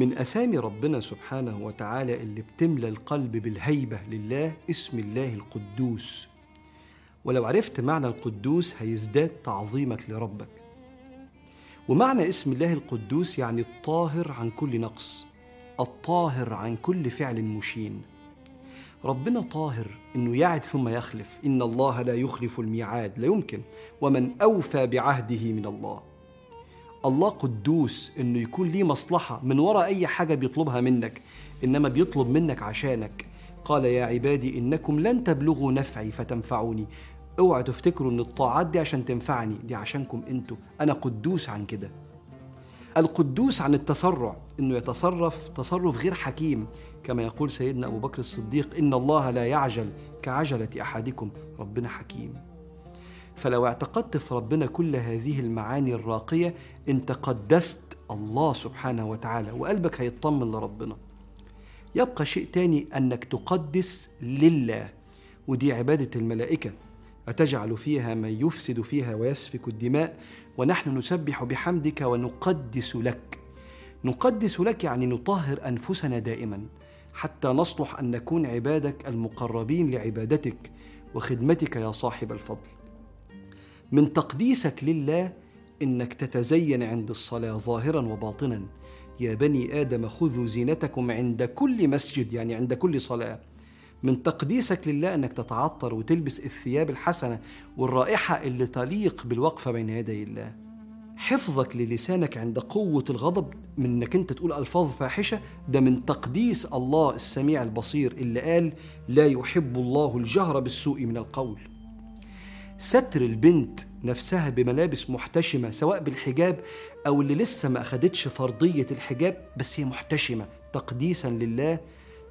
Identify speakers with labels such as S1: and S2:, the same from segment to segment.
S1: من أسامي ربنا سبحانه وتعالى اللي بتملى القلب بالهيبة لله اسم الله القدوس. ولو عرفت معنى القدوس هيزداد تعظيمك لربك. ومعنى اسم الله القدوس يعني الطاهر عن كل نقص الطاهر عن كل فعل مشين. ربنا طاهر إنه يعد ثم يخلف. إن الله لا يخلف الميعاد. لا يمكن. ومن أوفى بعهده من الله. الله قدوس إنه يكون ليه مصلحة من وراء أي حاجة بيطلبها منك إنما بيطلب منك عشانك. قال يا عبادي إنكم لن تبلغوا نفعي فتنفعوني. اوعوا تفتكروا إن الطاعات دي عشان تنفعني دي عشانكم أنتوا. أنا قدوس عن كده. القدوس عن التسرع إنه يتصرف تصرف غير حكيم. كما يقول سيدنا أبو بكر الصديق إن الله لا يعجل كعجلة أحدكم ربنا حكيم. فلو اعتقدت في ربنا كل هذه المعاني الراقية انت قدست الله سبحانه وتعالى وقلبك هيطمن لربنا. يبقى شيء تاني أنك تقدس لله ودي عبادة الملائكة. أتجعل فيها من يفسد فيها ويسفك الدماء؟ ونحن نسبح بحمدك ونقدس لك. نقدس لك يعني نطهر أنفسنا دائما حتى نصلح أن نكون عبادك المقربين لعبادتك وخدمتك يا صاحب الفضل. من تقديسك لله إنك تتزين عند الصلاة ظاهرا وباطنا. يا بني آدم خذوا زينتكم عند كل مسجد يعني عند كل صلاة. من تقديسك لله إنك تتعطر وتلبس الثياب الحسنة والرائحة اللي تليق بالوقفة بين يدي الله. حفظك للسانك عند قوة الغضب من إنك أنت تقول ألفاظ فاحشة. ده من تقديس الله السميع البصير اللي قال لا يحب الله الجهر بالسوء من القول. ستر البنت نفسها بملابس محتشمة سواء بالحجاب أو اللي لسه ما أخدتش فرضية الحجاب بس هي محتشمة. تقديسا لله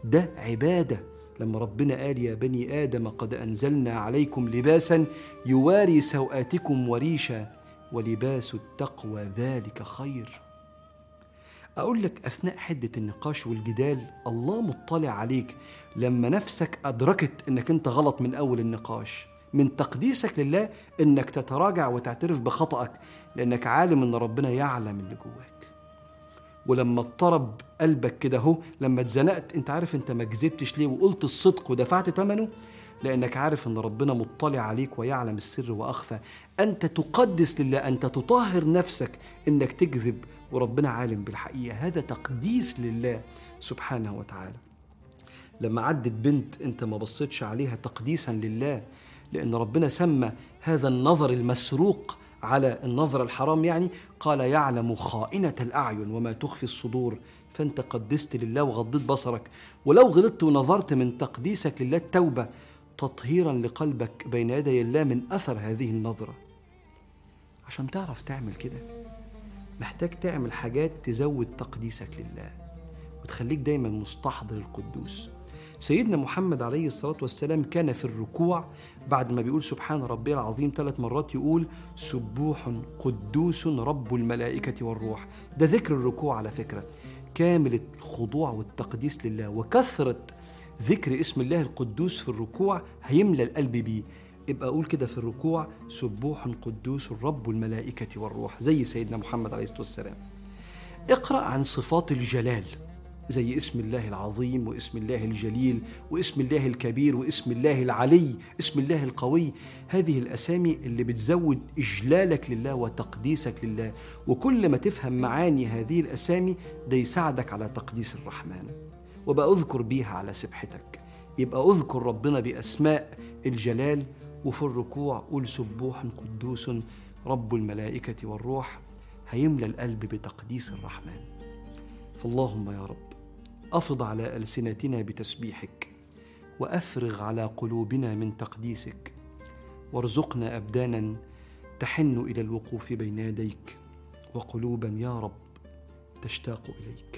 S1: ده عبادة. لما ربنا قال يا بني آدم قد أنزلنا عليكم لباسا يواري سوآتكم وريشا ولباس التقوى ذلك خير. أقول لك أثناء حدة النقاش والجدال الله مطلع عليك لما نفسك أدركت أنك أنت غلط من أول النقاش. من تقديسك لله أنك تتراجع وتعترف بخطأك لأنك عالم أن ربنا يعلم اللي جواك. ولما اضطرب قلبك كده أهو لما اتزنقت أنت عارف أنت ما كذبتش ليه وقلت الصدق ودفعت ثمنه؟ لأنك عارف إن ربنا مطلع عليك ويعلم السر وأخفى. أنت تقدس لله أنت تطهر نفسك إنك تكذب وربنا عالم بالحقيقة. هذا تقديس لله سبحانه وتعالى. لما عدت بنت أنت ما بصيتش عليها تقديسا لله لأن ربنا سمى هذا النظر المسروق على النظر الحرام يعني قال يعلم خائنة الأعين وما تخفي الصدور فأنت قدست لله وغضيت بصرك. ولو غلطت ونظرت من تقديسك لله التوبة تطهيرا لقلبك بين يدي الله من أثر هذه النظرة. عشان تعرف تعمل كده محتاج تعمل حاجات تزود تقديسك لله وتخليك دايما مستحضر القدوس. سيدنا محمد عليه الصلاة والسلام كان في الركوع بعد ما بيقول سبحان ربي العظيم ثلاث مرات يقول سبوح قدوس رب الملائكة والروح. ده ذكر الركوع على فكرة. كامل الخضوع والتقديس لله وكثرة ذكر اسم الله القدوس في الركوع هيملى القلب بيه. يبقى أقول كده في الركوع سبوح قدوس رب الملائكة والروح زي سيدنا محمد عليه الصلاة والسلام. اقرأ عن صفات الجلال. زي اسم الله العظيم واسم الله الجليل واسم الله الكبير واسم الله العلي اسم الله القوي. هذه الأسامي اللي بتزود إجلالك لله وتقديسك لله. وكل ما تفهم معاني هذه الأسامي ده يساعدك على تقديس الرحمن. وبقى أذكر بيها على سبحتك. يبقى أذكر ربنا بأسماء الجلال وفي الركوع قول سبوح قدوس رب الملائكة والروح. هيملى القلب بتقديس الرحمن. فاللهم يا رب. أفض على ألسنتنا بتسبيحك وأفرغ على قلوبنا من تقديسك. وارزقنا أبدانا تحن إلى الوقوف بين يديك وقلوبا يا رب تشتاق إليك.